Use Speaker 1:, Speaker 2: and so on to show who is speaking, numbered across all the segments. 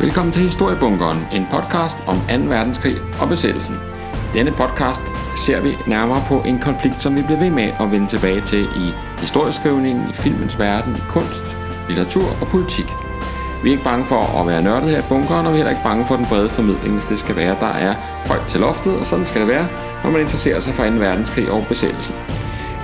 Speaker 1: Velkommen til Historiebunkeren, en podcast om 2. verdenskrig og besættelsen. Denne podcast ser vi nærmere på en konflikt, som vi bliver ved med at vende tilbage til i historieskrivningen, i filmens verden, i kunst, litteratur og politik. Vi er ikke bange for at være nørdet her i bunkeren, og vi er heller ikke bange for den brede formidling, hvis det skal være. Der er højt til loftet, og sådan skal det være, når man interesserer sig for 2. verdenskrig og besættelsen.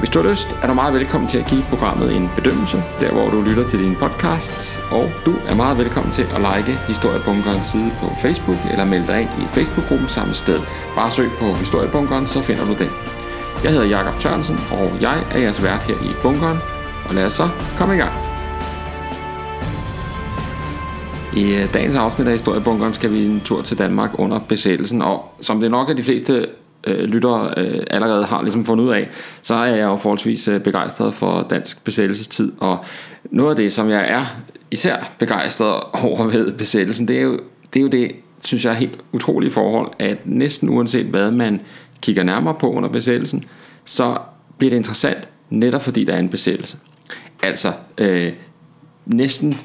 Speaker 1: Hvis du har lyst, er du meget velkommen til at give programmet en bedømmelse, der hvor du lytter til din podcast, og du er meget velkommen til at like Historiebunkerens side på Facebook, eller melde dig ind i Facebook-gruppen samme sted. Bare søg på Historiebunkeren, så finder du den. Jeg hedder Jakob Tørnsen, og jeg er jeres vært her i Bunkeren, og lad os så komme i gang. I øh, dagens afsnit af Historiebunkeren skal vi en tur til Danmark under besættelsen, og som det nok er de fleste øh, lyttere øh, allerede har ligesom fundet ud af, så er jeg jo forholdsvis øh, begejstret for dansk besættelsestid, og noget af det, som jeg er især begejstret over ved besættelsen, det er jo det, er jo det synes jeg er helt utrolige forhold, at næsten uanset hvad man kigger nærmere på under besættelsen, så bliver det interessant, netop fordi der er en besættelse. Altså, øh, næsten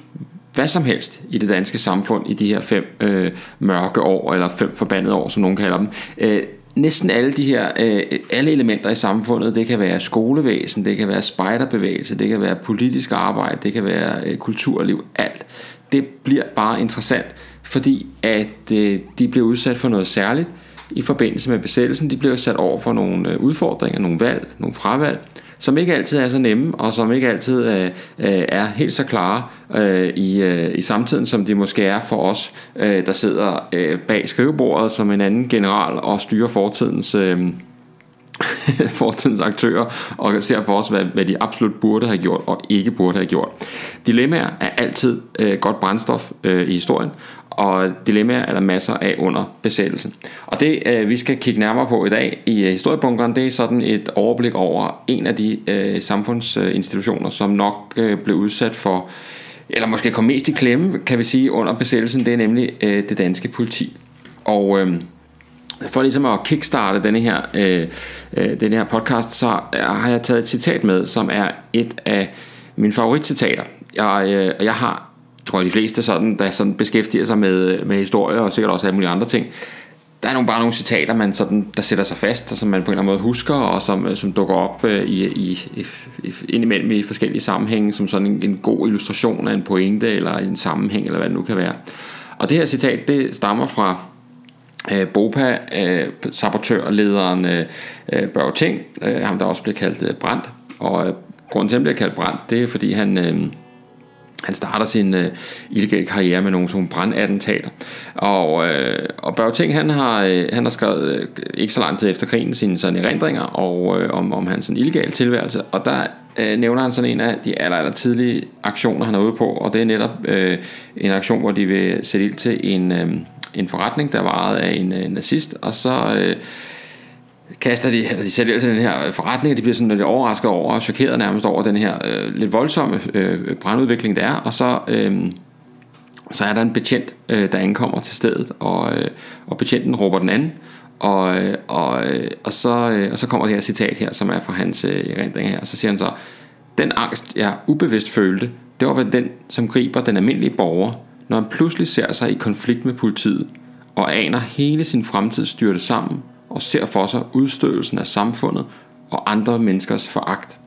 Speaker 1: hvad som helst i det danske samfund i de her fem øh, mørke år, eller fem forbandede år, som nogen kalder dem, øh, næsten alle de her øh, alle elementer i samfundet, det kan være skolevæsen, det kan være spejderbevægelse, det kan være politisk arbejde, det kan være øh, kulturliv, alt. Det bliver bare interessant, fordi at øh, de bliver udsat for noget særligt i forbindelse med besættelsen. De bliver sat over for nogle øh, udfordringer, nogle valg, nogle fravalg, som ikke altid er så nemme, og som ikke altid øh, øh, er helt så klare øh, i, øh, i samtiden, som de måske er for os, øh, der sidder øh, bag skrivebordet som en anden general og styrer fortidens... Øh, fortidens aktører og ser for os, hvad, hvad de absolut burde have gjort og ikke burde have gjort. Dilemmaer er altid øh, godt brændstof øh, i historien, og dilemmaer er der masser af under besættelsen. Og det øh, vi skal kigge nærmere på i dag i øh, historiebunkeren, det er sådan et overblik over en af de øh, samfundsinstitutioner, som nok øh, blev udsat for, eller måske kom mest i klemme, kan vi sige, under besættelsen, det er nemlig øh, det danske politi. Og øh, for ligesom at kickstarte denne her, øh, øh, denne her podcast, så har jeg taget et citat med, som er et af mine favoritcitater. Jeg, øh, jeg har tror jeg de fleste sådan, der sådan beskæftiger sig med, med historie og sikkert også alle mulige andre ting, der er nogle, bare nogle citater, man sådan, der sætter sig fast, og som man på en eller anden måde husker, og som, øh, som dukker op øh, i, i, i, indimellem i forskellige sammenhænge, som sådan en, en god illustration af en pointe, eller en sammenhæng, eller hvad det nu kan være. Og det her citat, det stammer fra øh, BOPA, øh, sabotørlederen øh, øh Børge Ting, øh, ham der også bliver kaldt øh, Brandt, og øh, grunden til, at han bliver kaldt Brandt, det er fordi han... Øh, han starter sin øh, illegale karriere med nogle sådan brandattentater. Og, øh, og Børge Ting, han har, øh, han har skrevet øh, ikke så lang tid efter krigen sine sådan erindringer og, øh, om, om hans sådan, illegale tilværelse. Og der øh, nævner han sådan en af de aller, aller tidlige aktioner, han er ude på. Og det er netop øh, en aktion, hvor de vil sætte ild til en, øh, en forretning, der var ejet af en øh, nazist. Og så... Øh, kaster de, eller de sælger til den her øh, forretning, og de bliver sådan lidt overrasket over og chokeret nærmest over den her øh, lidt voldsomme øh, brandudvikling, der er, og så, øh, så er der en betjent, øh, der ankommer til stedet, og, øh, og betjenten råber den anden, og, øh, og, øh, og, så, og så kommer det her citat her, som er fra hans erindring her, og så siger han så, den angst, jeg ubevidst følte, det var vel den, som griber den almindelige borger, når han pludselig ser sig i konflikt med politiet, og aner hele sin fremtid styrte sammen og ser for sig udstødelsen af samfundet og andre menneskers foragt.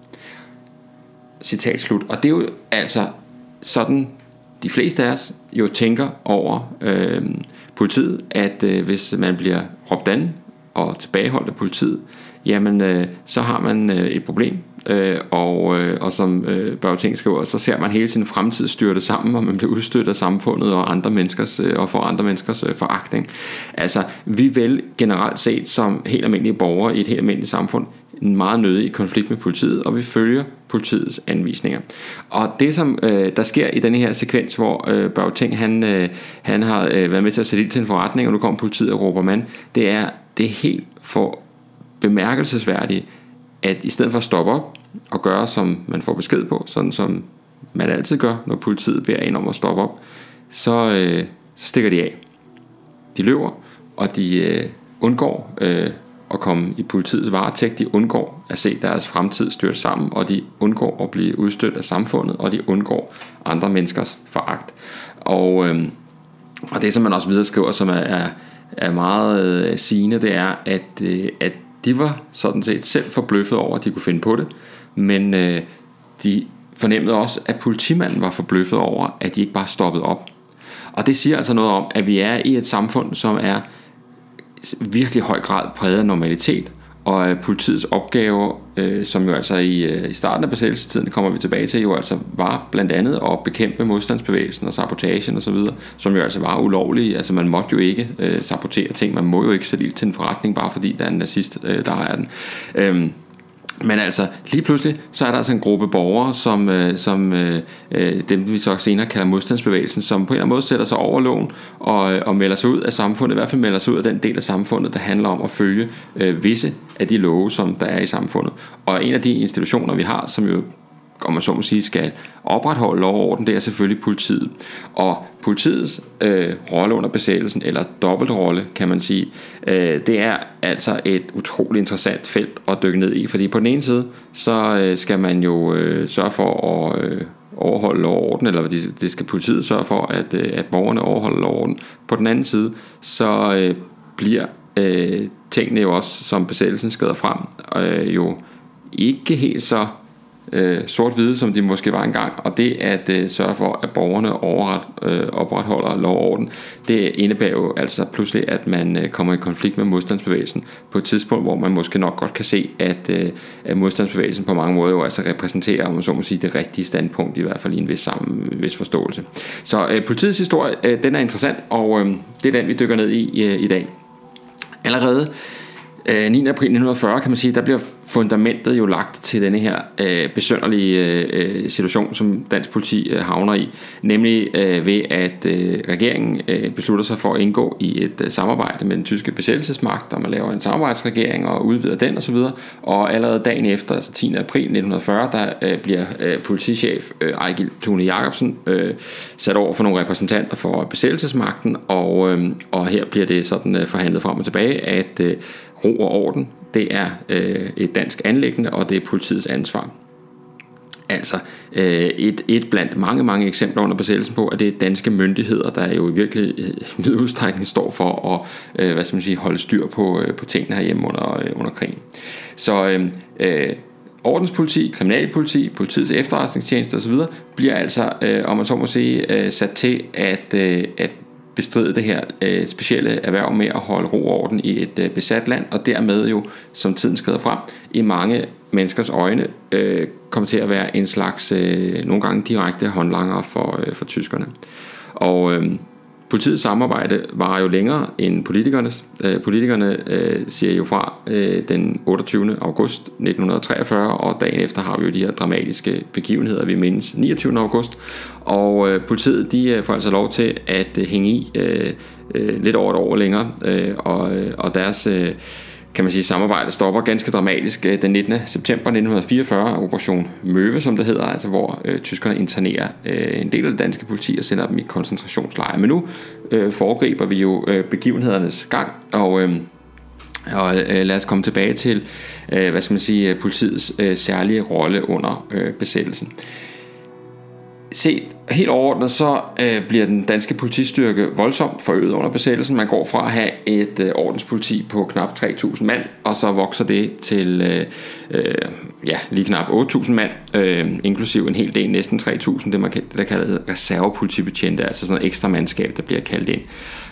Speaker 1: Citat slut. Og det er jo altså sådan, de fleste af os jo tænker over øh, politiet, at øh, hvis man bliver råbt an og tilbageholdt af politiet, jamen øh, så har man øh, et problem. Øh, og, øh, og som øh, Børge Ting skriver, så ser man hele sin fremtid styrte sammen, og man bliver udstødt af samfundet og andre menneskers, øh, og får andre menneskers øh, foragtning. Altså, vi vil generelt set som helt almindelige borgere i et helt almindeligt samfund en meget nødig konflikt med politiet, og vi følger politiets anvisninger. Og det som øh, der sker i denne her sekvens, hvor øh, Børge Ting, han, øh, han har øh, været med til at sætte ild til en forretning, og nu kommer politiet og råber mand, det er, det er helt for bemærkelsesværdigt, at i stedet for at stoppe op og gøre, som man får besked på, sådan som man altid gør, når politiet beder en om at stoppe op, så, øh, så stikker de af. De løber, og de øh, undgår øh, at komme i politiets varetægt, de undgår at se deres fremtid styrt sammen, og de undgår at blive udstødt af samfundet, og de undgår andre menneskers foragt. Og øh, Og det, som man også videre skriver, som er, er, er meget øh, sigende, det er, at, øh, at de var sådan set selv forbløffet over, at de kunne finde på det, men øh, de fornemmede også, at politimanden var forbløffet over, at de ikke bare stoppede op. Og det siger altså noget om, at vi er i et samfund, som er virkelig høj grad præget af normalitet, og øh, politiets opgave, øh, som jo altså i, øh, i starten af besættelsestiden kommer vi tilbage til, jo altså var blandt andet at bekæmpe modstandsbevægelsen og sabotagen osv., som jo altså var ulovlige. Altså man måtte jo ikke øh, sabotere ting, man må jo ikke sætte ild til en forretning, bare fordi der er en nazist, øh, der er den. Øh, men altså, lige pludselig, så er der altså en gruppe borgere, som, øh, som øh, øh, dem vi så senere kalder modstandsbevægelsen, som på en eller anden måde sætter sig over loven og, øh, og melder sig ud af samfundet, i hvert fald melder sig ud af den del af samfundet, der handler om at følge øh, visse af de love, som der er i samfundet. Og en af de institutioner, vi har, som jo om man så må sige, skal opretholde lov og orden, det er selvfølgelig politiet. Og politiets øh, rolle under besættelsen, eller dobbeltrolle, kan man sige, øh, det er altså et utroligt interessant felt at dykke ned i, fordi på den ene side, så øh, skal man jo øh, sørge for at øh, overholde lov og orden, eller det, det skal politiet sørge for, at, øh, at borgerne overholder lov og orden. På den anden side, så øh, bliver øh, tingene jo også, som besættelsen skrider frem, øh, jo ikke helt så øh, sort-hvide, som de måske var engang, og det at øh, sørge for, at borgerne overret, øh, opretholder lov og orden, det indebærer jo altså pludselig, at man øh, kommer i konflikt med modstandsbevægelsen på et tidspunkt, hvor man måske nok godt kan se, at, øh, at modstandsbevægelsen på mange måder jo altså repræsenterer, om man så må sige, det rigtige standpunkt, i hvert fald i en vis, sammen, vis forståelse. Så øh, politiets historie, øh, den er interessant, og øh, det er den, vi dykker ned i øh, i dag. Allerede øh, 9. April 1940 kan man sige, der bliver fundamentet jo lagt til denne her øh, besønderlige øh, øh, situation, som dansk politi øh, havner i, nemlig øh, ved at øh, regeringen øh, beslutter sig for at indgå i et øh, samarbejde med den tyske besættelsesmagt, og man laver en samarbejdsregering og udvider den osv., og allerede dagen efter, altså 10. april 1940, der øh, bliver øh, politichef øh, Ejgil Tune Jacobsen øh, sat over for nogle repræsentanter for besættelsesmagten, og, øh, og her bliver det sådan øh, forhandlet frem og tilbage, at øh, ro og orden, det er øh, et dansk anlæggende, og det er politiets ansvar. Altså øh, et, et blandt mange, mange eksempler under besættelsen på, at det er danske myndigheder, der jo i virkelig øh, vid udstrækning står for at øh, hvad skal man sige, holde styr på, øh, på tingene herhjemme under, øh, under krigen. Så øh, øh, ordenspoliti, kriminalpoliti, politiets efterretningstjeneste osv. bliver altså, øh, om man så må sige, øh, sat til at, øh, at bestride det her øh, specielle erhverv med at holde ro og orden i et øh, besat land, og dermed jo, som tiden skrider frem, i mange menneskers øjne øh, kommer til at være en slags, øh, nogle gange direkte håndlanger for, øh, for tyskerne. Og øh, Politiets samarbejde var jo længere end politikernes. Øh, politikerne øh, siger jo fra øh, den 28. august 1943, og dagen efter har vi jo de her dramatiske begivenheder, vi mindes 29. august. Og øh, politiet de øh, får altså lov til at hænge i øh, lidt over et år længere, og, og deres... Kan man sige, samarbejdet stopper ganske dramatisk øh, den 19. september 1944, Operation Møve, som det hedder, altså hvor øh, tyskerne internerer øh, en del af det danske politi og sender dem i koncentrationslejre. Men nu øh, foregriber vi jo øh, begivenhedernes gang, og, øh, og øh, lad os komme tilbage til, øh, hvad skal man sige, øh, politiets øh, særlige rolle under øh, besættelsen. Set helt overordnet, så øh, bliver den danske politistyrke voldsomt forøget under besættelsen. Man går fra at have et øh, ordenspoliti på knap 3.000 mand, og så vokser det til øh, øh, ja, lige knap 8.000 mand, øh, inklusiv en hel del, næsten 3.000, det man der kalder reservepolitibetjente, altså sådan noget ekstra mandskab, der bliver kaldt ind.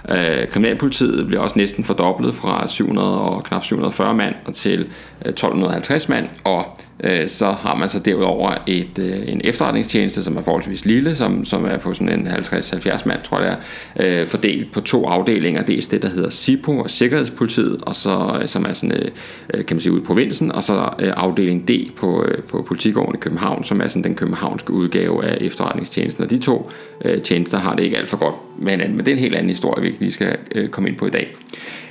Speaker 1: Øh, kriminalpolitiet bliver også næsten fordoblet fra 700 og knap 740 mand og til øh, 1250 mand, og øh, så har man så derudover et, øh, en efterretningstjeneste, som er forholdsvis lille, som, som er på sådan en 50-70 mand, tror jeg er, øh, fordelt på to afdelinger. Dels det, der hedder SIPO og Sikkerhedspolitiet, og så, øh, som er sådan, øh, øh, kan man sige, ude i provinsen, og så øh, afdeling D på, øh, på politigården i København, som er sådan den københavnske udgave af efterretningstjenesten. Og de to øh, tjenester har det ikke alt for godt med hinanden, men det er en helt anden historie, vi lige skal øh, komme ind på i dag.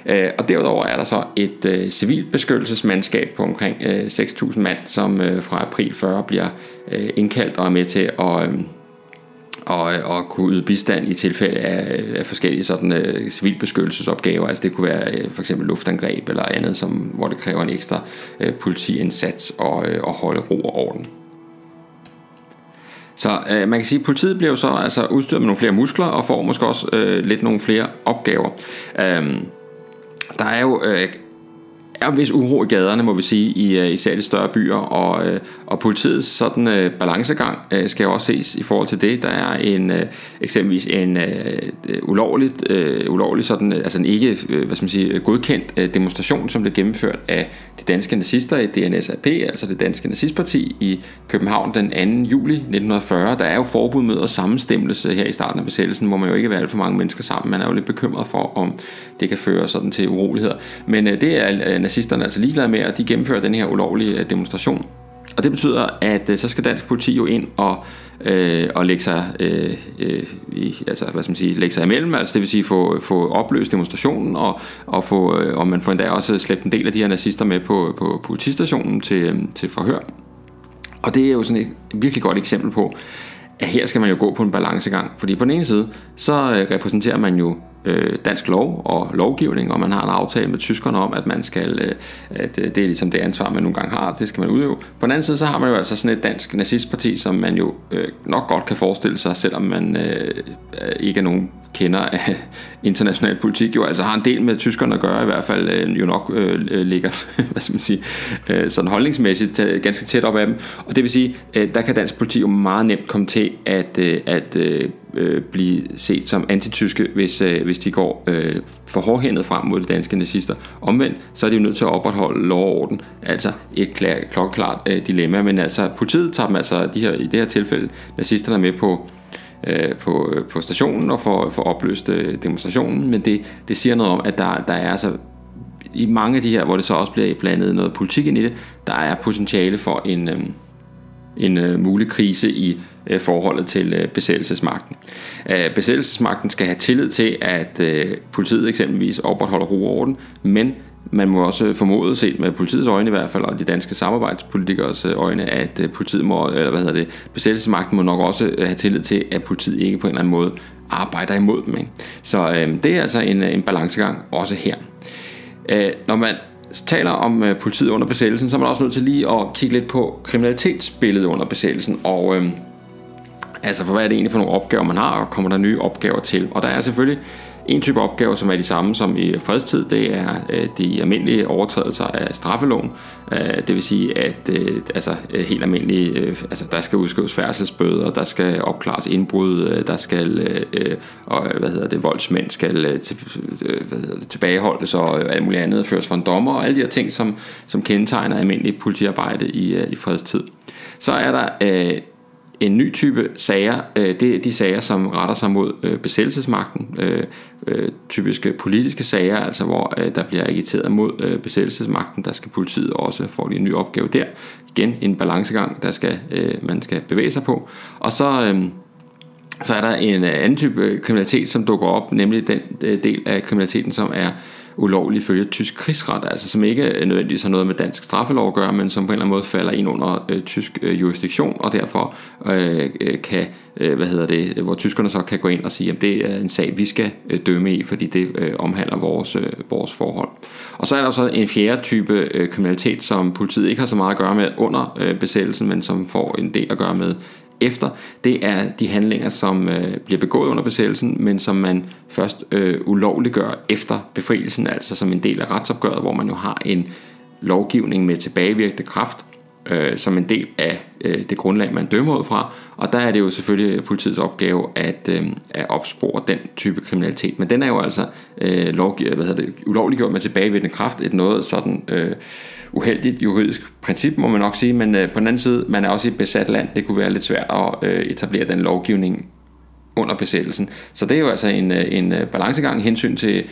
Speaker 1: Øh, og derudover er der så et øh, civilbeskyttelsesmandskab på omkring øh, 6.000 mand, som øh, fra april 40 bliver øh, indkaldt og er med til at... Øh, og, og kunne yde bistand i tilfælde af, af forskellige sådan uh, civilbeskyttelsesopgaver. Altså det kunne være uh, for eksempel luftangreb eller andet, som, hvor det kræver en ekstra uh, politiindsats og, uh, og holde ro og orden. Så øh, man kan sige, at politiet bliver jo så altså udstyret med nogle flere muskler og får måske også øh, lidt nogle flere opgaver. Øh, der er jo øh, er hvis uro i gaderne, må vi sige, i øh, især de større byer, og, øh, og politiets sådan uh, balancegang uh, skal også ses i forhold til det. Der er en uh, eksempelvis en uh, ulovligt, uh, ulovlig sådan, altså en ikke uh, hvad skal man sige, godkendt uh, demonstration, som blev gennemført af de danske nazister i DNSAP, altså det danske nazistparti i København den 2. juli 1940. Der er jo forbud med at sammenstemmelse her i starten af besættelsen, hvor man jo ikke vil alt for mange mennesker sammen. Man er jo lidt bekymret for, om det kan føre sådan til uroligheder. Men uh, det er nazisterne altså ligeglade med, at de gennemfører den her ulovlige øh, demonstration. Og det betyder, at øh, så skal dansk politi jo ind og, øh, og lægge sig, øh, øh, i, altså, hvad skal man sige, lægge sig imellem, altså det vil sige få, få opløst demonstrationen, og, og, få, øh, og man får endda også slæbt en del af de her nazister med på, på politistationen til, øh, til forhør. Og det er jo sådan et virkelig godt eksempel på, at her skal man jo gå på en balancegang, fordi på den ene side, så repræsenterer man jo øh, dansk lov og lovgivning, og man har en aftale med tyskerne om, at man skal, øh, at øh, det er ligesom det ansvar, man nogle gange har, det skal man udøve. På den anden side, så har man jo altså sådan et dansk nazistparti, som man jo øh, nok godt kan forestille sig, selvom man øh, ikke er nogen kender af international politik, jo altså har en del med tyskerne at gøre, i hvert fald øh, jo nok øh, ligger, hvad skal man sige, øh, sådan holdningsmæssigt øh, ganske tæt op af dem. Og det vil sige, øh, der kan dansk politi jo meget nemt komme til at, øh, at øh, øh, blive set som antityske, hvis, øh, hvis de går øh, for hårdhændet frem mod de danske nazister. Omvendt, så er de jo nødt til at opretholde lov og orden. Altså et klar, klokkeklart øh, dilemma, men altså politiet tager dem altså de her, i det her tilfælde nazisterne med på, øh, på, øh, på stationen og får, for opløst øh, demonstrationen, men det, det siger noget om, at der, der er altså i mange af de her, hvor det så også bliver blandet noget politik ind i det, der er potentiale for en, øh, en øh, mulig krise i øh, forholdet til øh, besættelsesmagten. Øh, besættelsesmagten skal have tillid til, at øh, politiet eksempelvis opretholder ro og orden, men man må også formode, set med politiets øjne i hvert fald, og de danske samarbejdspolitikers øh, øjne, at øh, politiet må, eller hvad hedder det, besættelsesmagten må nok også øh, have tillid til, at politiet ikke på en eller anden måde arbejder imod dem. Ikke? Så øh, det er altså en, en balancegang også her. Øh, når man taler om øh, politiet under besættelsen, så er man også nødt til lige at kigge lidt på kriminalitetsbilledet under besættelsen, og øh, altså for hvad er det egentlig for nogle opgaver, man har, og kommer der nye opgaver til. Og der er selvfølgelig en type opgaver, som er de samme som i fredstid, det er øh, de almindelige overtrædelser af straffeloven. Øh, det vil sige, at øh, altså, øh, helt almindelige, øh, altså, der skal udskrives færdselsbøder, der skal opklares indbrud, øh, der skal, øh, øh og, hvad hedder det, voldsmænd skal øh, til, øh, hvad hedder det, tilbageholdes og øh, alt muligt andet føres for en dommer, og alle de her ting, som, som kendetegner almindelig politiarbejde i, øh, i fredstid. Så er der øh, en ny type sager, øh, det er de sager, som retter sig mod øh, besættelsesmagten, øh, øh, typiske politiske sager, altså hvor øh, der bliver agiteret mod øh, besættelsesmagten, der skal politiet også få en ny opgave der. Igen en balancegang, der skal øh, man skal bevæge sig på. Og så øh, så er der en øh, anden type øh, kriminalitet, som dukker op, nemlig den øh, del af kriminaliteten, som er ulovlig følge tysk krigsret, altså som ikke nødvendigvis har noget med dansk straffelov at gøre, men som på en eller anden måde falder ind under øh, tysk øh, jurisdiktion, og derfor øh, øh, kan, øh, hvad hedder det, hvor tyskerne så kan gå ind og sige, at det er en sag, vi skal øh, dømme i, fordi det øh, omhandler vores, øh, vores forhold. Og så er der så en fjerde type øh, kriminalitet, som politiet ikke har så meget at gøre med under øh, besættelsen, men som får en del at gøre med efter, det er de handlinger, som øh, bliver begået under besættelsen, men som man først øh, ulovliggør efter befrielsen, altså som en del af retsopgøret, hvor man jo har en lovgivning med tilbagevirkende kraft, øh, som en del af øh, det grundlag, man dømmer ud fra. Og der er det jo selvfølgelig politiets opgave at, øh, at opspore den type kriminalitet. Men den er jo altså øh, lovgiver, hvad hedder det, ulovliggjort med tilbagevirkende kraft, et noget sådan... Øh, uheldigt juridisk princip, må man nok sige, men øh, på den anden side, man er også i et besat land, det kunne være lidt svært at øh, etablere den lovgivning under besættelsen. Så det er jo altså en, øh, en øh, balancegang hensyn til,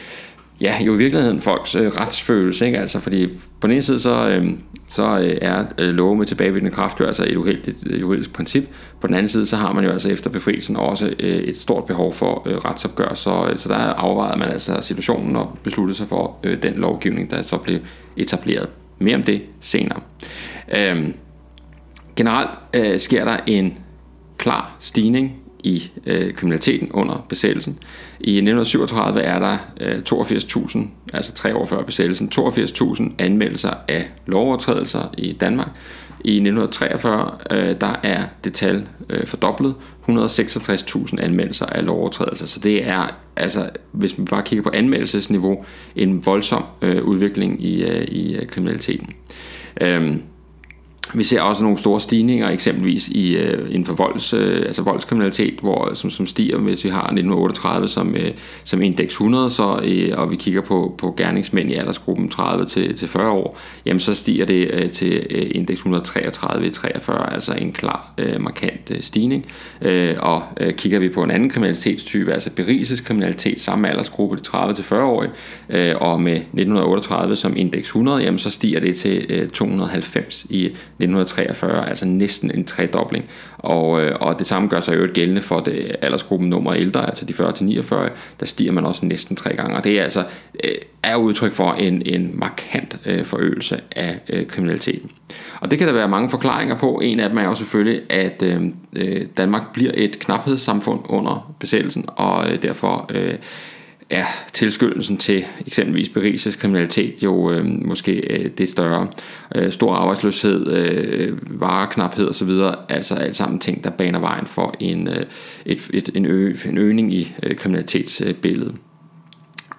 Speaker 1: ja, jo i virkeligheden folks øh, retsfølelse, ikke? Altså, fordi på den ene side, så, øh, så øh, er øh, lov med tilbagevirkende kraft jo altså et uheldigt øh, juridisk princip. På den anden side, så har man jo altså efter befrielsen også øh, et stort behov for øh, retsopgør, så, øh, så der afvejede man altså situationen og besluttede sig for øh, den lovgivning, der så blev etableret. Mere om det senere. Øhm, generelt øh, sker der en klar stigning i øh, kriminaliteten under besættelsen. I 1937 er der øh, 82.000, altså tre år før besættelsen, 82.000 anmeldelser af lovovertrædelser i Danmark. I 1943 øh, der er det tal øh, fordoblet, 166.000 anmeldelser af lovovertrædelser. Så det er, altså, hvis man bare kigger på anmeldelsesniveau, en voldsom øh, udvikling i, øh, i øh, kriminaliteten. Øh, vi ser også nogle store stigninger, eksempelvis i, øh, inden for volds, øh, altså voldskriminalitet, hvor, som, som stiger, hvis vi har 1938 som, øh, som indeks 100, så, øh, og vi kigger på, på gerningsmænd i aldersgruppen 30 til, til 40 år, jamen så stiger det øh, til øh, indeks 133 i 43, altså en klar, øh, markant øh, stigning. Øh, og øh, kigger vi på en anden kriminalitetstype, altså berigelseskriminalitet, samme aldersgruppe, de 30 til 40 år, øh, og med 1938 som indeks 100, jamen så stiger det til øh, 290 i 1943, altså næsten en tredobling. Og, øh, og det samme gør sig jo gældende for det aldersgruppen nummer ældre, altså de 40-49, der stiger man også næsten tre gange. Og det er altså øh, er udtryk for en, en markant øh, forøgelse af øh, kriminaliteten. Og det kan der være mange forklaringer på. En af dem er jo selvfølgelig, at øh, øh Danmark bliver et knaphedssamfund under besættelsen, og øh, derfor... Øh, er tilskyndelsen til eksempelvis berigelseskriminalitet jo øh, måske øh, det større. Øh, stor arbejdsløshed, øh, vareknaphed osv., altså alt sammen ting, der baner vejen for en, øh, et, et, en, ø, en øgning i øh, kriminalitetsbilledet.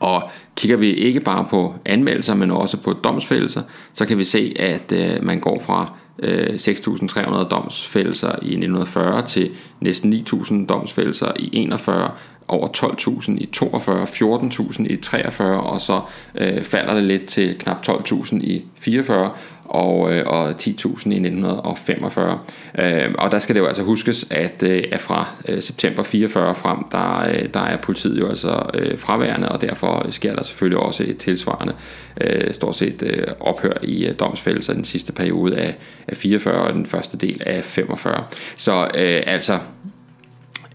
Speaker 1: Og kigger vi ikke bare på anmeldelser, men også på domsfældelser, så kan vi se, at øh, man går fra Øh, 6.300 domsfældelser i 1940 til næsten 9.000 domsfældelser i 41 over 12.000 i 42, 14.000 i 43, og så øh, falder det lidt til knap 12.000 i 44, og, øh, og 10.000 i 1945. Øh, og der skal det jo altså huskes, at, øh, at fra øh, september 44 frem, der, øh, der er politiet jo altså øh, fraværende, og derfor sker der selvfølgelig også et tilsvarende øh, stort set øh, ophør i øh, domsfældelser den sidste periode af, af 44 og den første del af 45. Så øh, altså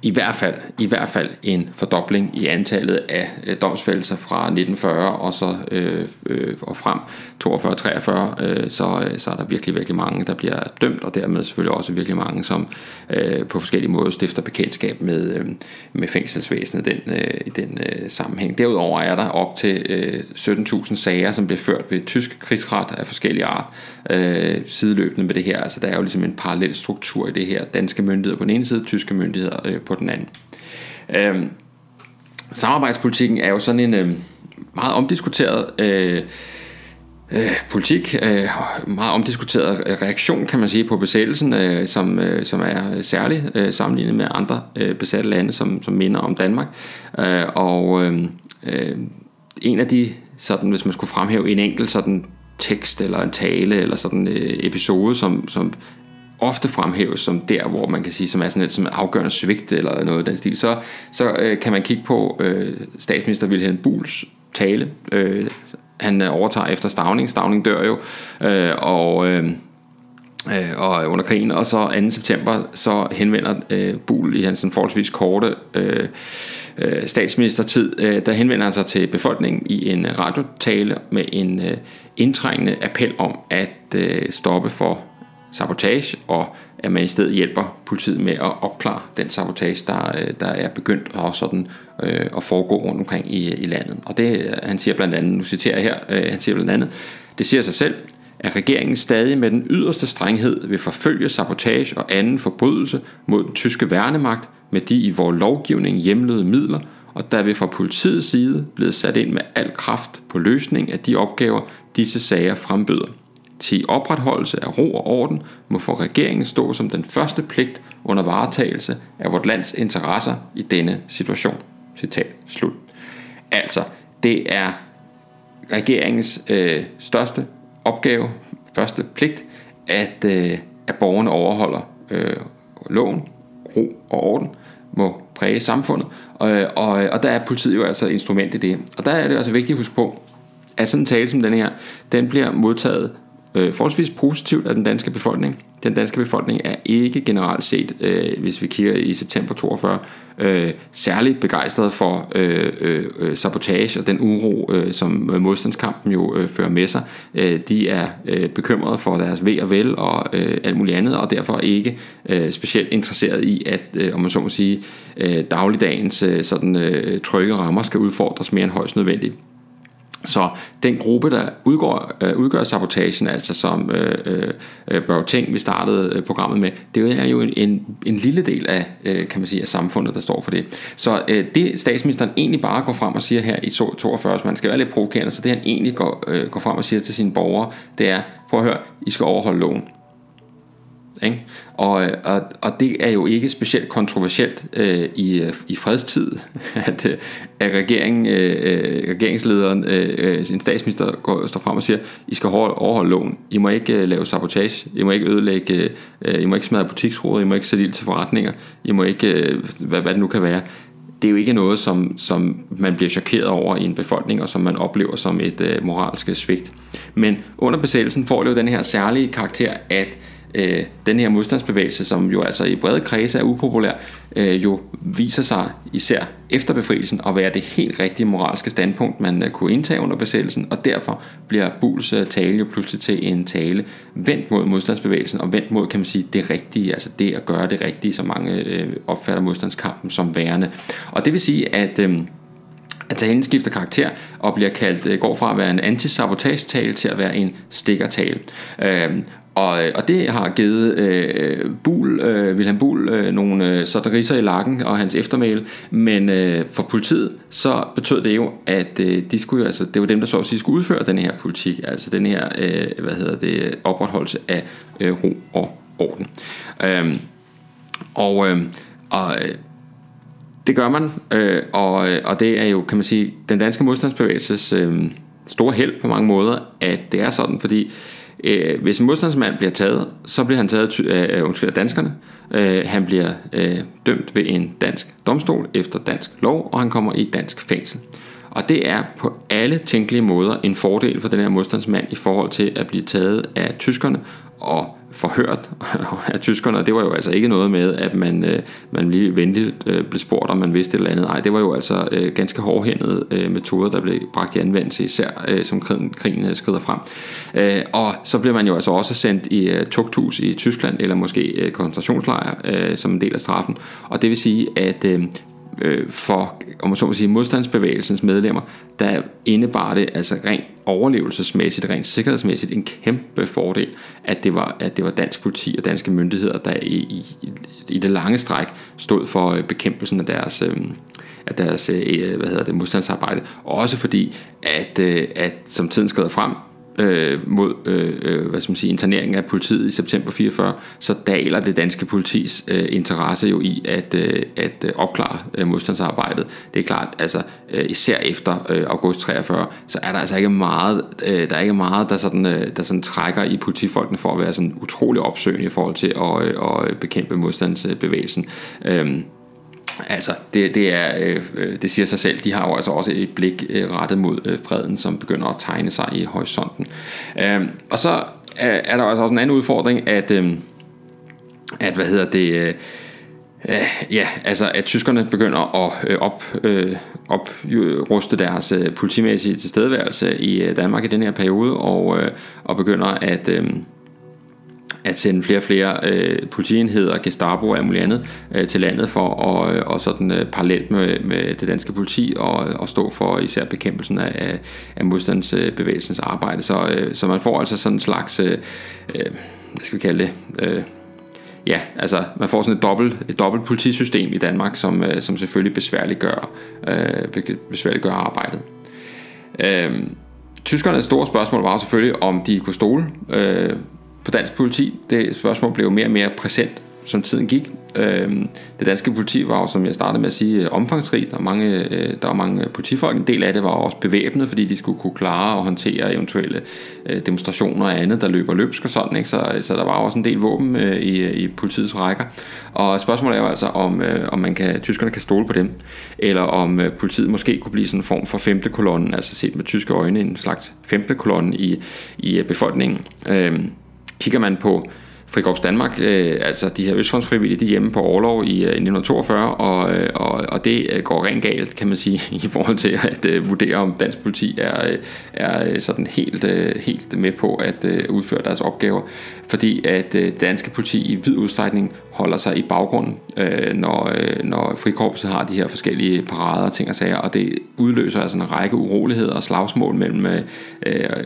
Speaker 1: i hvert fald, i hvert fald en fordobling i antallet af øh, domsfældelser fra 1940 og så øh, øh, og frem 42-43, øh, så, øh, så er der virkelig, virkelig mange, der bliver dømt, og dermed selvfølgelig også virkelig mange, som øh, på forskellige måder stifter bekendtskab med, øh, med fængselsvæsenet den, øh, i den øh, sammenhæng. Derudover er der op til øh, 17.000 sager, som bliver ført ved tysk krigsret af forskellige art, øh, sideløbende med det her. Altså der er jo ligesom en parallel struktur i det her. Danske myndigheder på den ene side, tyske myndigheder øh, på den anden. Øh, samarbejdspolitikken er jo sådan en øh, meget omdiskuteret øh, øh, politik, øh, meget omdiskuteret reaktion, kan man sige, på besættelsen, øh, som, øh, som er særlig øh, sammenlignet med andre øh, besatte lande, som, som minder om Danmark. Øh, og øh, øh, en af de, sådan, hvis man skulle fremhæve en enkelt sådan tekst eller en tale eller sådan øh, episode, som, som ofte fremhæves som der, hvor man kan sige, som er sådan et som afgørende svigt eller noget af den stil, så, så øh, kan man kigge på øh, statsminister Wilhelm Buls tale, øh, han øh, overtager efter Stavning. Stavning dør jo, øh, og... Øh, øh, og under krigen, og så 2. september, så henvender øh, Buhl i hans forholdsvis korte øh, øh, statsministertid, øh, der henvender han sig til befolkningen i en radiotale med en øh, indtrængende appel om at øh, stoppe for sabotage, og at man i stedet hjælper politiet med at opklare den sabotage, der, øh, der er begyndt og sådan, øh, at foregå rundt omkring i, i landet. Og det, øh, han siger blandt andet, nu citerer jeg her, øh, han siger blandt andet, det siger sig selv, at regeringen stadig med den yderste strenghed vil forfølge sabotage og anden forbrydelse mod den tyske værnemagt med de i vores lovgivning hjemlede midler, og der vil fra politiets side blive sat ind med al kraft på løsning af de opgaver, disse sager frembøder. Til opretholdelse af ro og orden må for regeringen stå som den første pligt under varetagelse af vort lands interesser i denne situation. Citat slut. Altså, det er regeringens øh, største opgave, første pligt, at, øh, at borgerne overholder øh, loven, ro og orden, må præge samfundet, og, øh, og, øh, og der er politiet jo altså instrument i det. Og der er det altså vigtigt at huske på, at sådan en tale som den her, den bliver modtaget øh, forholdsvis positivt af den danske befolkning. Den danske befolkning er ikke generelt set, øh, hvis vi kigger i september 42, øh, særligt begejstret for øh, øh, øh, sabotage og den uro, øh, som øh, modstandskampen jo øh, fører med sig. Øh, de er øh, bekymrede for deres ved og vel og øh, alt muligt andet, og derfor ikke øh, specielt interesseret i, at, øh, om man så må sige, øh, dagligdagens øh, sådan, øh, trygge rammer skal udfordres mere end højst nødvendigt. Så den gruppe, der udgår, øh, udgør sabotagen, altså som øh, øh, øh Børge Ting, vi startede øh, programmet med, det er jo en, en, en lille del af, øh, kan man sige, af samfundet, der står for det. Så øh, det statsministeren egentlig bare går frem og siger her i 42, man skal være lidt provokerende, så det han egentlig går, øh, går frem og siger til sine borgere, det er, prøv at høre, I skal overholde loven. Ikke? Og, øh, og, og det er jo ikke specielt kontroversielt øh, i, øh, i fredstid, at, øh, at regeringen, øh, regeringslederen, øh, sin statsminister, går, står frem og siger, I skal overholde loven. I må ikke øh, lave sabotage. I må ikke ødelægge, øh, I må ikke smadre butiksruder. I må ikke sætte ild til forretninger. I må ikke, øh, hvad, hvad det nu kan være det er jo ikke noget, som, som man bliver chokeret over i en befolkning, og som man oplever som et øh, moralsk svigt. Men under besættelsen får det jo den her særlige karakter, at øh, den her modstandsbevægelse, som jo altså i brede kredse er upopulær, øh, jo viser sig især efter befrielsen at være det helt rigtige moralske standpunkt, man øh, kunne indtage under besættelsen, og derfor bliver Buls øh, tale jo pludselig til en tale vendt mod modstandsbevægelsen, og vendt mod, kan man sige, det rigtige, altså det at gøre det rigtige, som mange øh, opfatter modstandskampen som værende. Og det vil sige, at øh, at talen skifter karakter og bliver kaldt, øh, går fra at være en antisabotagetale til at være en stikkertale. Øhm, og, øh, og det har givet øh, Bul, øh, Wilhelm Bul øh, nogle øh, sådan i lakken og hans eftermæl, men øh, for politiet så betød det jo, at øh, de skulle altså, det var dem, der så at sige skulle udføre den her politik, altså den her, øh, hvad hedder det, opretholdelse af øh, ro og orden. Øh, og, øh, og øh, det gør man, øh, og, øh, og det er jo, kan man sige, den danske modstandsbevægelses øh, store held på mange måder, at det er sådan, fordi Øh, hvis en modstandsmand bliver taget, så bliver han taget af, undskyld, af danskerne. Øh, han bliver øh, dømt ved en dansk domstol efter dansk lov, og han kommer i dansk fængsel. Og det er på alle tænkelige måder en fordel for den her modstandsmand i forhold til at blive taget af tyskerne og forhørt af tyskerne, og det var jo altså ikke noget med, at man, øh, man lige venligt øh, blev spurgt, om man vidste et eller andet. Nej, det var jo altså øh, ganske hårdhændede øh, metoder, der blev bragt i anvendelse, især øh, som krigen, krigen øh, skrider frem. Øh, og så blev man jo altså også sendt i øh, tugthus i Tyskland, eller måske øh, koncentrationslejr øh, som en del af straffen. Og det vil sige, at øh, øh, for om man så må sige, modstandsbevægelsens medlemmer, der indebar det altså rent overlevelsesmæssigt, rent sikkerhedsmæssigt en kæmpe fordel, at det var, at det var dansk politi og danske myndigheder, der i, i, i det lange stræk stod for øh, bekæmpelsen af deres, øh, af deres øh, hvad hedder det, modstandsarbejde. Også fordi, at, øh, at som tiden skrider frem, øh, mod øh, øh, hvad skal man sige, interneringen af politiet i september 44, så daler det danske politis øh, interesse jo i at, øh, at øh, opklare øh, modstandsarbejdet. Det er klart, altså øh, især efter øh, august 43, så er der altså ikke meget, øh, der er ikke meget, der sådan, øh, der sådan trækker i politifolkene for at være sådan utrolig opsøgende i forhold til at, øh, at bekæmpe modstandsbevægelsen. Øh, Altså, det, det, er, øh, øh, det siger sig selv, de har jo altså også et blik øh, rettet mod øh, freden, som begynder at tegne sig i horisonten. Øh, og så er, er der altså også en anden udfordring, at, øh, at hvad hedder det... Øh, øh, Ja, altså at tyskerne begynder at øh, op, øh, opruste deres øh, politimæssige tilstedeværelse i Danmark i den her periode, og, og begynder at, øhm, at sende flere og flere øh, politienheder, Gestapo og muligt andet øh, til landet for at øh, og sådan øh, parallelt med, med det danske politi og, og stå for især bekæmpelsen af, af modstandsbevægelsens arbejde. Så, øh, så man får altså sådan en slags, øh, øh, hvad skal vi kalde det, øh, ja, altså man får sådan et dobbelt, et dobbelt politisystem i Danmark, som, øh, som selvfølgelig besværliggør, øh, besværliggør arbejdet. Øh, Tyskernes store spørgsmål var selvfølgelig, om de kunne stole øh, på dansk politi. Det spørgsmål blev mere og mere præsent, som tiden gik. Øhm, det danske politi var jo, som jeg startede med at sige, omfangsrigt. Der var mange, øh, der var mange politifolk. En del af det var også bevæbnet, fordi de skulle kunne klare og håndtere eventuelle øh, demonstrationer og andet, der løber løbsk og sådan. Ikke? Så, så der var også en del våben øh, i, i politiets rækker. Og spørgsmålet er jo altså, om, øh, om man kan, tyskerne kan stole på dem, eller om øh, politiet måske kunne blive sådan en form for femte kolonne, altså set med tyske øjne, en slags femte kolonne i, i øh, befolkningen. Øhm, kigger man på Frikorps Danmark, øh, altså de her Østfondsfrivillige, de er hjemme på overlov i, øh, 1942, og, øh, og, og det øh, går rent galt, kan man sige, i forhold til at øh, vurdere, om dansk politi er, øh, er øh, sådan helt, øh, helt med på at øh, udføre deres opgaver, fordi at øh, danske politi i vid udstrækning holder sig i baggrunden, øh, når, øh, når frikorpset har de her forskellige parader og ting og sager, og det udløser altså en række uroligheder og slagsmål mellem øh,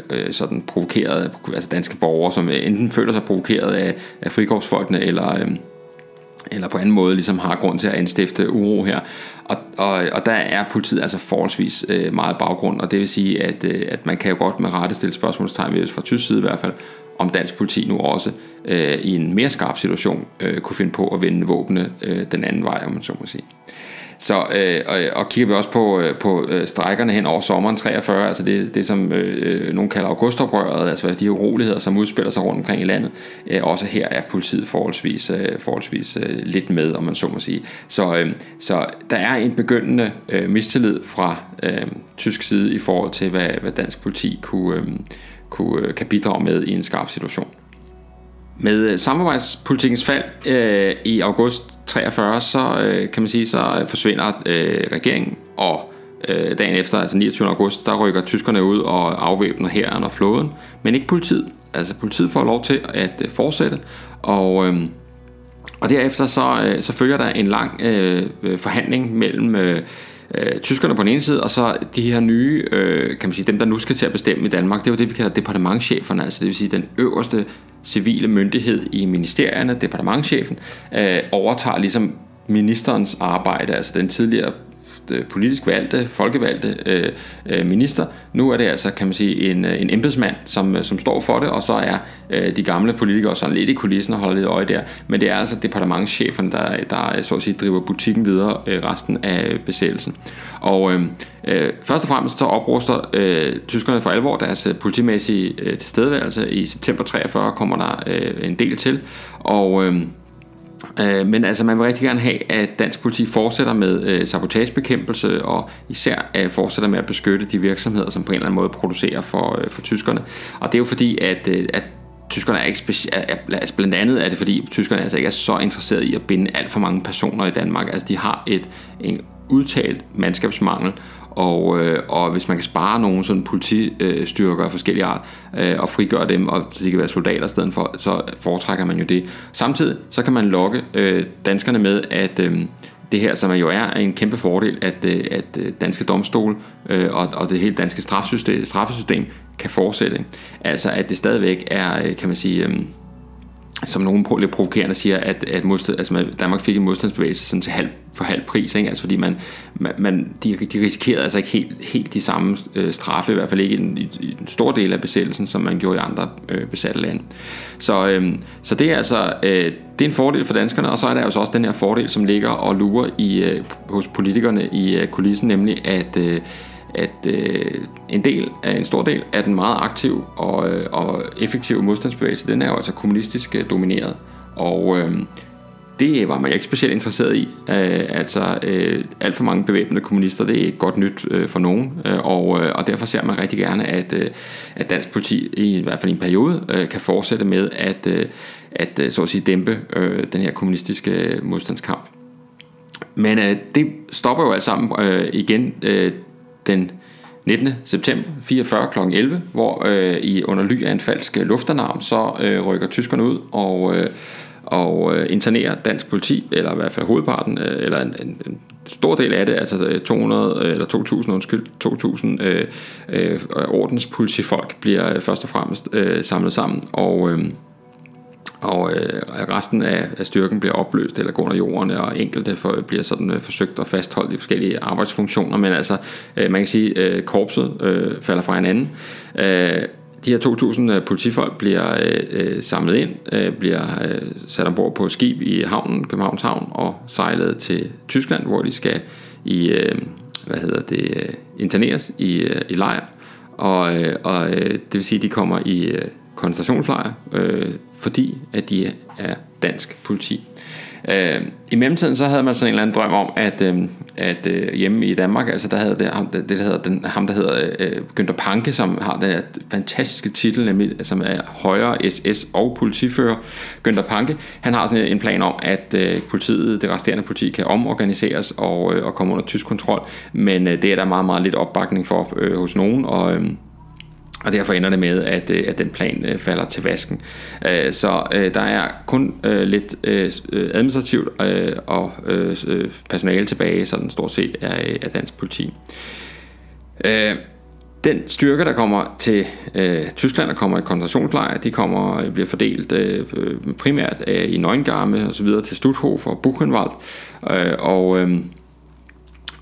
Speaker 1: øh, sådan provokerede, altså danske borgere, som enten føler sig provokeret af, af frikorpsfolkene, eller, øh, eller på anden måde ligesom har grund til at anstifte uro her. Og, og, og der er politiet altså forholdsvis øh, meget baggrund, og det vil sige, at, øh, at man kan jo godt med rette stille spørgsmålstegn ved, fra tysk side i hvert fald, om dansk politi nu også øh, i en mere skarp situation øh, kunne finde på at vende våbne øh, den anden vej, om man så må sige. Så, øh, og, og kigger vi også på, øh, på øh, strækkerne hen over sommeren 43, altså det, det som øh, nogen kalder augustoprøret, altså de uroligheder, som udspiller sig rundt omkring i landet, øh, også her er politiet forholdsvis, øh, forholdsvis øh, lidt med, om man så må sige. Så, øh, så der er en begyndende øh, mistillid fra øh, tysk side i forhold til, hvad, hvad dansk politi kunne, øh, kunne, øh, kan bidrage med i en skarp situation. Med øh, samarbejdspolitikens fald øh, i august 43, så øh, kan man sige, så øh, forsvinder øh, regeringen, og øh, dagen efter, altså 29. august, der rykker tyskerne ud og afvæbner hæren og flåden, men ikke politiet. Altså politiet får lov til at øh, fortsætte, og, øh, og derefter så, øh, så følger der en lang øh, øh, forhandling mellem øh, øh, tyskerne på den ene side, og så de her nye, øh, kan man sige, dem der nu skal til at bestemme i Danmark, det er jo det, vi kalder departementcheferne, altså det vil sige den øverste civile myndighed i ministerierne, departementchefen, øh, overtager ligesom ministerens arbejde, altså den tidligere Øh, politisk valgte, folkevalgte øh, øh, minister. Nu er det altså, kan man sige, en, øh, en embedsmand, som, øh, som står for det, og så er øh, de gamle politikere sådan lidt i kulissen og holder lidt øje der. Men det er altså departementschefen, der, der så at sige, driver butikken videre øh, resten af besættelsen. Og øh, øh, først og fremmest så opruster øh, tyskerne for alvor deres politimæssige øh, tilstedeværelse. I september 43 kommer der øh, en del til, og øh, Øh, men altså man vil rigtig gerne have, at dansk politi fortsætter med øh, sabotagebekæmpelse og især øh, fortsætter med at beskytte de virksomheder, som på en eller anden måde producerer for, øh, for tyskerne. Og det er jo fordi, at, øh, at tyskerne er ikke speci- altså blandt andet er det fordi tyskerne altså ikke er så interesserede i at binde alt for mange personer i Danmark. Altså de har et en udtalt mandskabsmangel, og, øh, og hvis man kan spare nogle sådan politistyrker af forskellige art øh, og frigøre dem, og så de kan være soldater i stedet for, så foretrækker man jo det. Samtidig så kan man lokke øh, danskerne med, at øh, det her, som jo er en kæmpe fordel, at, øh, at øh, danske domstol øh, og, og det hele danske straffesystem, straffesystem kan fortsætte. Altså at det stadigvæk er, øh, kan man sige... Øh, som nogen lidt provokerende siger, at, at modstand, altså Danmark fik en modstandsbevægelse sådan til halv, for halv pris, ikke? Altså fordi man, man, de, de risikerede altså ikke helt, helt de samme øh, straffe, i hvert fald ikke i en, i en stor del af besættelsen, som man gjorde i andre øh, besatte lande. Så, øh, så det er altså øh, det er en fordel for danskerne, og så er der altså også den her fordel, som ligger og lurer i, øh, hos politikerne i øh, kulissen, nemlig at øh, at øh, en del af en stor del af den meget aktive og, øh, og effektive modstandsbevægelse, den er jo altså kommunistisk øh, domineret. Og øh, det var man ikke specielt interesseret i. Øh, altså øh, alt for mange bevæbnede kommunister, det er ikke godt nyt øh, for nogen. Øh, og, øh, og derfor ser man rigtig gerne, at, øh, at dansk politi i, i hvert fald i en periode øh, kan fortsætte med at, øh, at øh, så at sige, dæmpe øh, den her kommunistiske øh, modstandskamp. Men øh, det stopper jo alt sammen øh, igen øh, den 19. september 44 kl. 11, hvor øh, i under ly af en falsk luftalarm, så øh, rykker tyskerne ud og, øh, og øh, internerer dansk politi, eller i hvert fald hovedparten, øh, eller en, en, en stor del af det, altså øh, 200 eller 2000, undskyld, 2000 øh, øh, ordenspolitifolk bliver øh, først og fremmest øh, samlet sammen, og øh, og øh, resten af, af styrken bliver opløst eller går under jorden, og enkelte for, bliver sådan øh, forsøgt at fastholde i forskellige arbejdsfunktioner, men altså, øh, man kan sige, øh, korpset øh, falder fra hinanden. Øh, de her 2.000 øh, politifolk bliver øh, øh, samlet ind, øh, bliver øh, sat ombord på et skib i havnen, Københavns Havn, og sejlet til Tyskland, hvor de skal i, øh, hvad hedder det, øh, interneres i, øh, i lejr. Og, øh, og øh, det vil sige, at de kommer i øh, koncentrationslejr, øh, fordi at de er dansk politi. Øh, I mellemtiden så havde man sådan en eller anden drøm om, at, øh, at øh, hjemme i Danmark, altså der havde det, det, det der hedder, den, ham der hedder øh, Günther Panke, som har den fantastiske titel, nemlig, som er højere SS og politifører. Günther Panke, han har sådan en plan om, at øh, politiet, det resterende politi kan omorganiseres og, øh, og komme under tysk kontrol, men øh, det er der meget, meget lidt opbakning for øh, hos nogen, og øh, og derfor ender det med, at, øh, at den plan øh, falder til vasken. Øh, så øh, der er kun øh, lidt administrativt og personale tilbage, så den stort set er, er dansk politi. Den styrke, der kommer til øh, Tyskland, og kommer i koncentrationslejre, de kommer bliver fordelt øh, primært øh, i Neuengamme og så videre til Stutthof og Buchenwald. Øh, og øh,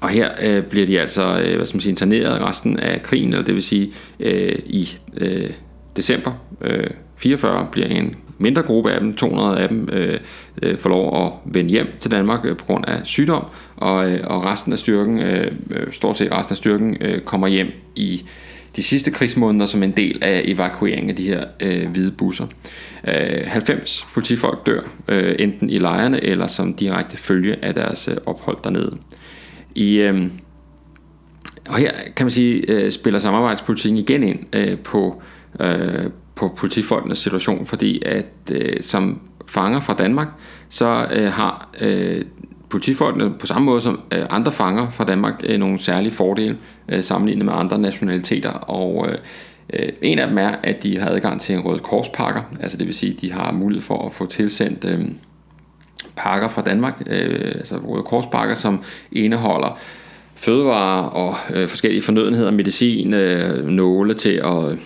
Speaker 1: og her øh, bliver de altså øh, hvad skal man sige, interneret resten af krigen, eller det vil sige øh, i øh, december øh, 44 bliver en mindre gruppe af dem, 200 af dem, øh, øh, får lov at vende hjem til Danmark øh, på grund af sygdom, og, øh, og resten af styrken, øh, øh stort set resten af styrken, øh, kommer hjem i de sidste krigsmåneder som en del af evakueringen af de her øh, hvide busser. Øh, 90 politifolk dør, øh, enten i lejrene eller som direkte følge af deres øh, ophold dernede. I, øh, og her kan man sige, øh, spiller samarbejdspolitikken igen ind øh, på, øh, på politifolkenes situation, fordi at øh, som fanger fra Danmark, så øh, har øh, politifolkene på samme måde som øh, andre fanger fra Danmark øh, nogle særlige fordele øh, sammenlignet med andre nationaliteter, og øh, øh en af dem er, at de har adgang til en rød korspakker, altså det vil sige, at de har mulighed for at få tilsendt øh, pakker fra Danmark, øh, altså Røde Korspakker, som indeholder fødevarer og øh, forskellige fornødenheder, medicin, øh, nåle til at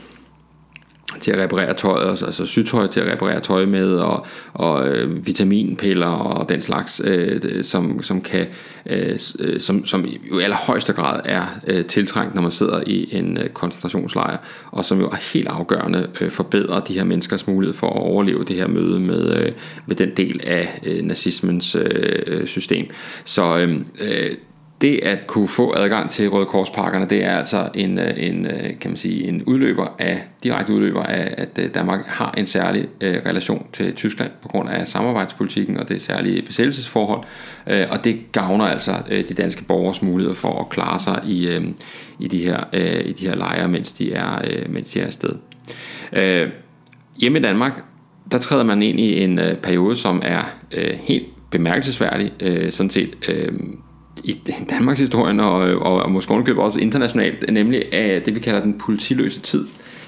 Speaker 1: til at reparere tøjet, altså sygtøj til at reparere tøj med, og, og øh, vitaminpiller og den slags, øh, som, som kan, øh, øh, som, som i allerhøjeste grad er øh, tiltrængt, når man sidder i en øh, koncentrationslejr, og som jo er helt afgørende øh, forbedrer de her menneskers mulighed for at overleve det her møde med, øh, med den del af øh, nazismens øh, øh system. Så øhm, øh, øh det at kunne få adgang til Røde Korsparkerne, det er altså en, øh, en, øh, kan man sige, en udløber af, direkte udløber af, at øh, Danmark har en særlig øh, relation til Tyskland på grund af samarbejdspolitikken og det særlige besættelsesforhold, øh, og det gavner altså øh, de danske borgers mulighed for at klare sig i, øh, i, de, her, øh, i de her lejre, mens de er, øh, mens de er afsted. Øh, hjemme i Danmark, der træder man ind i en øh, periode, som er øh, helt bemærkelsesværdig, øh, sådan set øh, i Danmarks historien og, og, og måske også internationalt, nemlig af det, vi kalder den politiløse tid.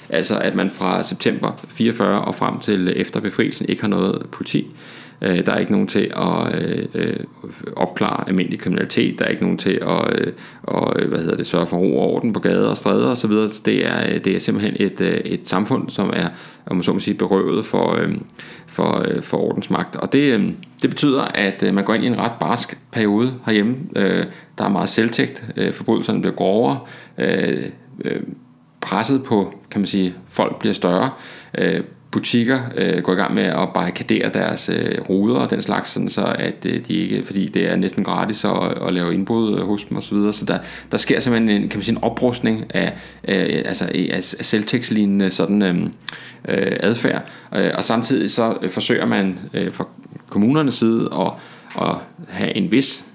Speaker 1: Altså at man fra september 44 og frem til efter befrielsen ikke har noget politi. Øh, der er ikke nogen til at øh, øh, opklare almindelig kriminalitet. Der er ikke nogen til at øh, og, øh, hvad hedder det, sørge for ro og orden på gader og stræder osv. Det er, øh, det er simpelthen et, øh, et samfund, som er om man så må sige, berøvet for, øh, for, øh, for ordensmagt. Og det, øh, det betyder, at øh, man går ind i en ret barsk periode herhjemme. Øh, der er meget selvtægt. Øh, forbrydelserne bliver grovere. Øh, øh, presset på, kan man sige, folk bliver større. Øh, butikker øh, går i gang med at barrikadere deres øh, ruder og den slags, sådan så at øh, de ikke, fordi det er næsten gratis at, at lave indbrud øh, hos dem osv., så, videre. så der, der sker simpelthen en, kan man sige, en oprustning af, øh, altså, af, af selvtægtslignende sådan øh, øh, adfærd, øh, og samtidig så øh, forsøger man øh, fra kommunernes side at, at have en vis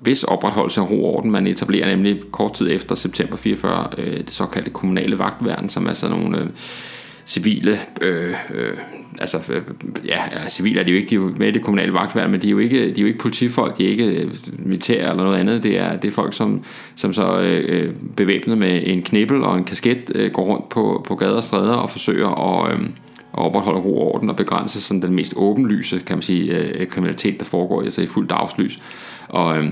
Speaker 1: vis opretholdelse af ro og orden. Man etablerer nemlig kort tid efter september 44 øh, det såkaldte kommunale vagtværn, som er sådan nogle øh, civile, øh, øh, altså øh, ja, civile er de jo ikke, de er jo med i det kommunale vagtværn, men de er jo ikke, de er jo ikke politifolk, de er ikke øh, militære eller noget andet, det er, det er folk, som, som så øh, øh, bevæbnet med en knibbel og en kasket øh, går rundt på, på gader og stræder og forsøger at, øh, at opretholde ro og orden og begrænse sådan den mest åbenlyse, kan man sige, øh, kriminalitet, der foregår altså i fuld dagslys. Og øh,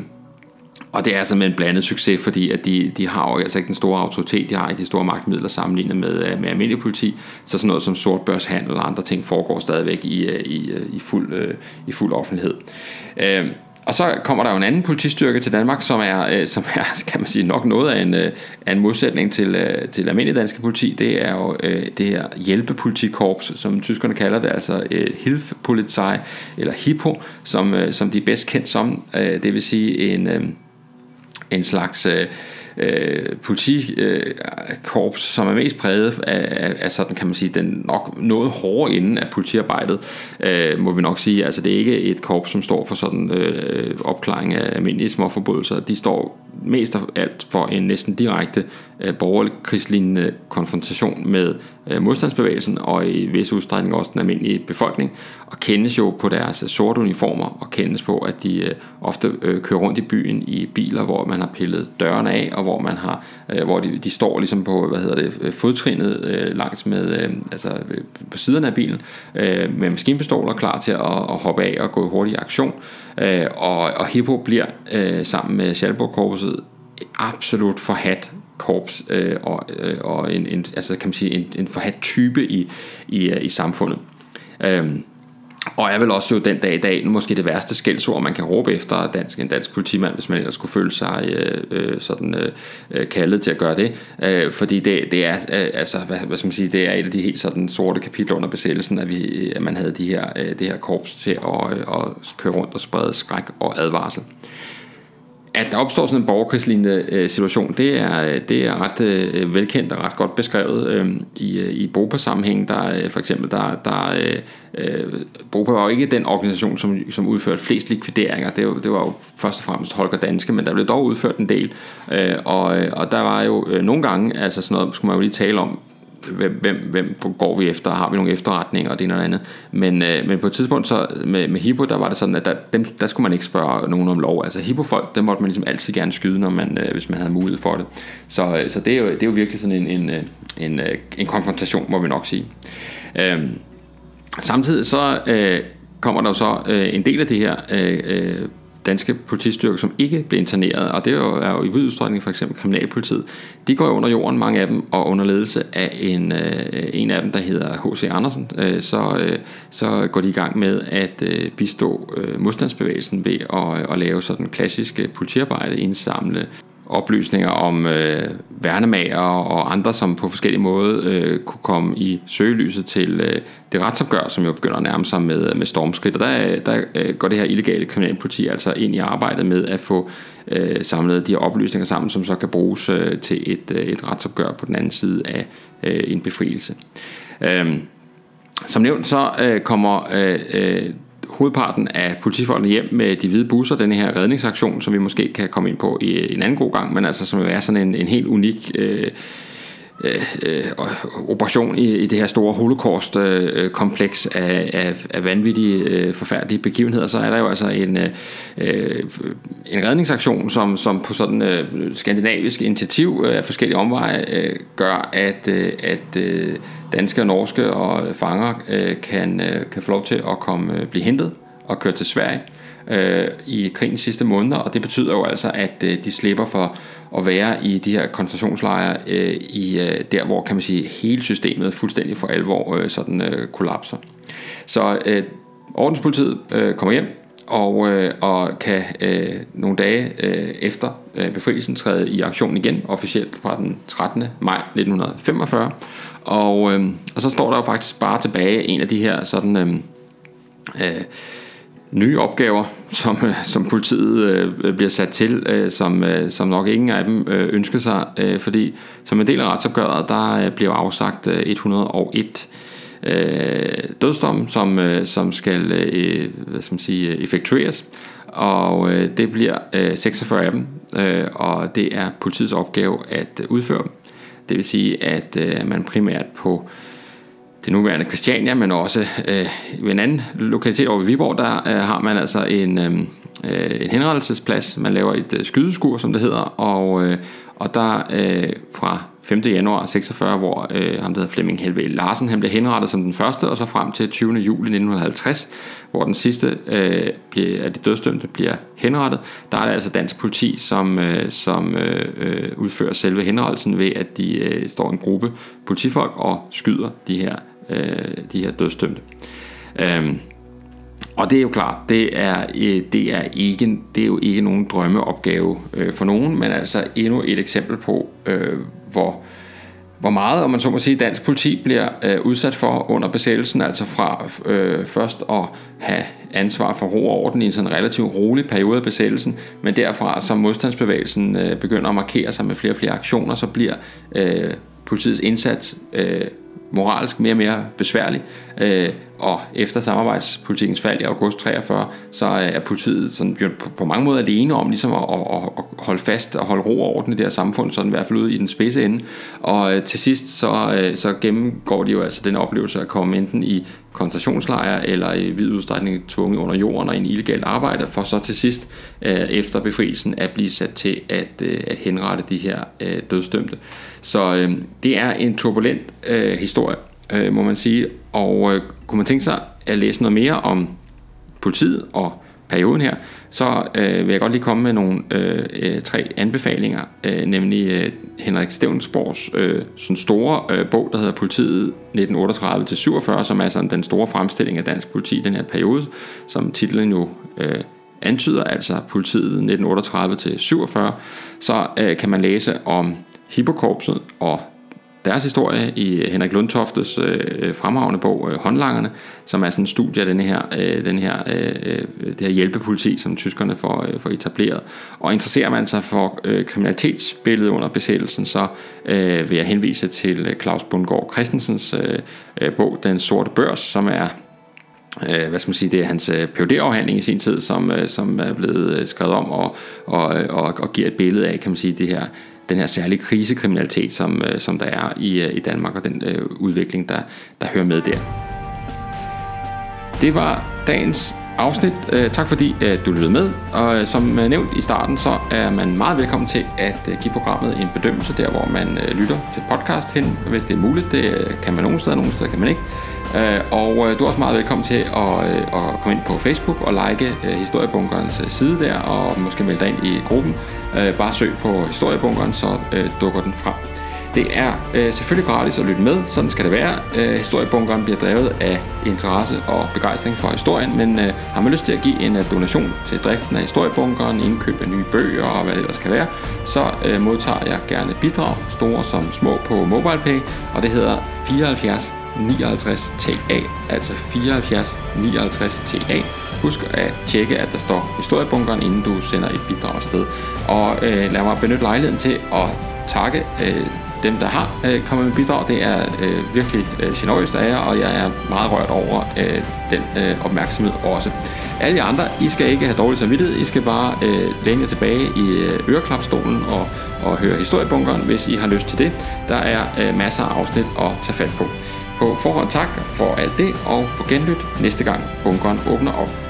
Speaker 1: og det er altså med en blandet succes, fordi at de, de har jo altså ikke den store autoritet, de har i de store magtmidler sammenlignet med, øh, med almindelig politi, så sådan noget som sortbørshandel og andre ting foregår stadigvæk i, øh, i, øh, i, fuld, i fuld offentlighed. Øhm, og så kommer der jo en anden politistyrke til Danmark, som er, som er kan man sige, nok noget af en, af en modsætning til, til almindelig danske politi. Det er jo det her hjælpepolitikorps, som tyskerne kalder det, altså Hilfpolizei, eller HIPPO, som, som de er bedst kendt som. Det vil sige en, en slags... Øh, øh, politikorps, øh, som er mest præget af, af, af sådan kan man sige, den nok noget hårdere ende af politiarbejdet, øh, må vi nok sige. Altså det er ikke et korps, som står for sådan øh, opklaring af almindelige småforbrydelser. De står mest af alt for en næsten direkte øh, borgerlig krigslignende konfrontation med øh, modstandsbevægelsen og i vis udstrækning også den almindelige befolkning og kendes jo på deres sorte uniformer og kendes på at de øh, ofte øh, kører rundt i byen i biler hvor man har pillet dørene af og hvor man har øh, hvor de, de står ligesom på hvad hedder det øh, fodtrinnet fodtrinet øh, langs med øh, altså øh, på siderne af bilen øh, med maskinpistoler klar til at, at hoppe af og gå hurtigt i aktion øh, og, og Hippo bliver øh, sammen med Schalburg-korpset absolut forhat korps øh, og, øh, og en, en, altså kan man sige, en, en forhat type i, i, øh, i samfundet. Øh, og er vel også jo den dag i dag måske det værste skældsord, man kan råbe efter dansk, en dansk politimand, hvis man ellers skulle føle sig øh, øh, sådan øh, øh, kaldet til at gøre det. Øh, fordi det, det er øh, altså, hvad, hvad skal man sige, det er et af de helt sådan sorte kapitler under besættelsen, at, vi, øh, at man havde de her, øh, det her korps til at, øh, at køre rundt og sprede skræk og advarsel. Øh, at der opstår sådan en borgerkrigslignende øh, situation, det er, det er ret øh, velkendt og ret godt beskrevet øh, i, øh, i BOPA-sammenhæng. Der, øh, for eksempel, der, der øh, øh, BOPA var jo ikke den organisation, som, som udførte flest likvideringer. Det var, det var jo først og fremmest Holger Danske, men der blev dog udført en del. Øh, og, øh, og der var jo øh, nogle gange, altså sådan noget skulle man jo lige tale om, hvem, hvem, hvem går vi efter, har vi nogle efterretninger og det ene og andet. Men, øh, men på et tidspunkt så med, med Hippo, der var det sådan, at der, dem, der skulle man ikke spørge nogen om lov. Altså Hippo-folk, dem måtte man ligesom altid gerne skyde, når man, øh, hvis man havde mulighed for det. Så, øh, så det, er jo, det er jo virkelig sådan en, en, øh, en, øh, en konfrontation, må vi nok sige. Øh, samtidig så øh, kommer der jo så øh, en del af det her øh, øh, danske politistyrker, som ikke blev interneret, og det er jo, er jo i vid udstrækning for eksempel kriminalpolitiet, de går under jorden, mange af dem, og under ledelse af en, øh, en af dem, der hedder H.C. Andersen, øh, så, øh, så går de i gang med at øh, bistå øh, modstandsbevægelsen ved at, at lave sådan klassisk politiarbejde, indsamle oplysninger om øh, værnemager og andre, som på forskellige måder øh, kunne komme i søgelyset til øh, det retsopgør, som jo begynder at nærme sig med, med stormskridt. Og der, der øh, går det her illegale kriminalpoliti altså ind i arbejdet med at få øh, samlet de her oplysninger sammen, som så kan bruges øh, til et, øh, et retsopgør på den anden side af øh, en befrielse. Øh, som nævnt så øh, kommer øh, øh, hovedparten af politifolkene hjem med de hvide busser, den her redningsaktion, som vi måske kan komme ind på i en anden god gang, men altså som vil være sådan en, en helt unik øh, øh, øh operation i, i det her store holocaust-kompleks øh, øh af, af, af vanvittige, øh, forfærdelige begivenheder, så er der jo altså en, øh, øh, en redningsaktion, som, som på sådan øh, skandinavisk initiativ øh, af forskellige omveje øh, gør, at, øh, at øh, danske og norske og fanger øh, kan, øh, kan få lov til at komme øh, blive hentet og køre til Sverige øh, i krigens sidste måneder, og det betyder jo altså, at øh, de slipper for at være i de her koncentrationslejre øh, i øh, der, hvor kan man sige hele systemet fuldstændig for alvor øh, sådan øh, kollapser. Så øh, ordenspolitiet øh, kommer hjem og, øh, og kan øh, nogle dage øh, efter øh, befrielsen træde i aktion igen, officielt fra den 13. maj 1945. Og, øh, og så står der jo faktisk bare tilbage en af de her sådan... Øh, øh, nye opgaver, som, øh, som politiet øh, bliver sat til, øh, som, øh, som nok ingen af dem øh, ønsker sig, øh, fordi som en del af retsopgøret, der øh, bliver afsagt øh, 101 øh, dødsdom, som, øh, som skal øh, hvad skal man sige, effektueres, og øh, det bliver øh, 46 af dem, øh, og det er politiets opgave at udføre Det vil sige, at øh, man primært på det nuværende Christiania, men også øh, ved en anden lokalitet over ved Viborg, der øh, har man altså en, øh, øh en henrettelsesplads. Man laver et øh, skydeskur, som det hedder, og, øh, og der øh, fra 5. januar 46, hvor øh, ham der hedder Flemming Helve Larsen, han blev henrettet som den første, og så frem til 20. juli 1950, hvor den sidste øh, bliver, af de dødsdømte bliver henrettet. Der er det altså dansk politi, som, øh, som øh, øh udfører selve henrettelsen ved, at de øh, står en gruppe politifolk og skyder de her, øh, de her dødsdømte. Øhm, Og det er jo klart, det er, øh, det er, ikke, det er jo ikke nogen drømmeopgave øh, for nogen, men altså endnu et eksempel på, øh, hvor, hvor meget, om man så må sige, dansk politi bliver øh, udsat for under besættelsen, altså fra øh, først at have ansvar for ro og orden i en sådan relativt rolig periode af besættelsen, men derfra, som modstandsbevægelsen øh, begynder at markere sig med flere og flere aktioner, så bliver øh, politiets indsats øh, moralsk mere og mere besværlig. Øh, og efter samarbejdspolitikens fald i august 43, så øh, er politiet sådan, på, på mange måder alene om ligesom at, at, at holde fast og holde ro og orden i det her samfund, sådan i hvert fald ude i den spidse ende. Og øh, til sidst så, øh, så gennemgår de jo altså den oplevelse at komme enten i koncentrationslejre eller i vid udstrækning tvunget under jorden og en illegalt arbejde, for så til sidst efter befrielsen at blive sat til at, at henrette de her dødsdømte. Så det er en turbulent historie, øh, må man sige, og øh, kunne man tænke sig at læse noget mere om politiet og perioden her, så øh, vil jeg godt lige komme med nogle øh, øh tre anbefalinger, øh, nemlig øh, Henrik Stevensborgs øh, sådan store øh, bog, der hedder Politiet 1938-47, som er sådan den store fremstilling af dansk politi i den her periode, som titlen jo øh, antyder, altså Politiet 1938-47, så øh, kan man læse om Hippokorpset og deres historie i Henrik Lundtoftes øh, fremragende bog øh, Håndlangerne, som er sådan en studie af denne her, øh, den her, øh, øh, det her hjælpepoliti, som tyskerne får, øh, får etableret. Og interesserer man sig for øh, kriminalitetsbilledet under besættelsen, så øh, vil jeg henvise til øh, Claus Bundgaard Christensens øh, øh, bog Den Sorte Børs, som er øh, hvad skal man sige, det er hans øh, phd afhandling i sin tid, som, som er blevet skrevet om og, og, og, og giver et billede af, kan man sige, det her den her særlige krisekriminalitet, som, øh, som der er i, øh, i Danmark, og den øh, udvikling, der, der hører med der. Det var dagens afsnit. Øh, tak fordi øh, du lyttede med. Og som nævnt i starten, så er man meget velkommen til at give programmet en bedømmelse der, hvor man lytter til podcast hen, hvis det er muligt. Det kan man nogle steder, nogle steder kan man ikke. Og du er også meget velkommen til at, at komme ind på Facebook og like Historiebunkerens side der, og måske melde dig ind i gruppen. Øh, bare søg på Historiebunkeren, så øh, dukker den frem. Det er øh, selvfølgelig gratis at lytte med, sådan skal det være. Øh, historiebunkeren bliver drevet af interesse og begejstring for historien, men øh, har man lyst til at give en uh, donation til driften af historiebunkeren, indkøb af nye bøger og hvad det ellers kan være, så øh, modtager jeg gerne bidrag, store som små på MobilePay, og det hedder 74 59 TA, altså 74 59 TA. Husk at tjekke, at der står historiebunkeren, inden du sender et bidrag afsted. Og øh, lad mig benytte lejligheden til at takke øh, dem, der har øh, kommet med bidrag. Det er øh, virkelig øh, generøst af jer, og jeg er meget rørt over øh, den øh, opmærksomhed også. Alle jer andre, I skal ikke have dårlig samvittighed. I skal bare øh, læne jer tilbage i øh, øreklapstolen og, og høre historiebunkeren, hvis I har lyst til det. Der er øh, masser af afsnit at tage fat på. På forhånd tak for alt det, og på genlyt næste gang bunkeren åbner op.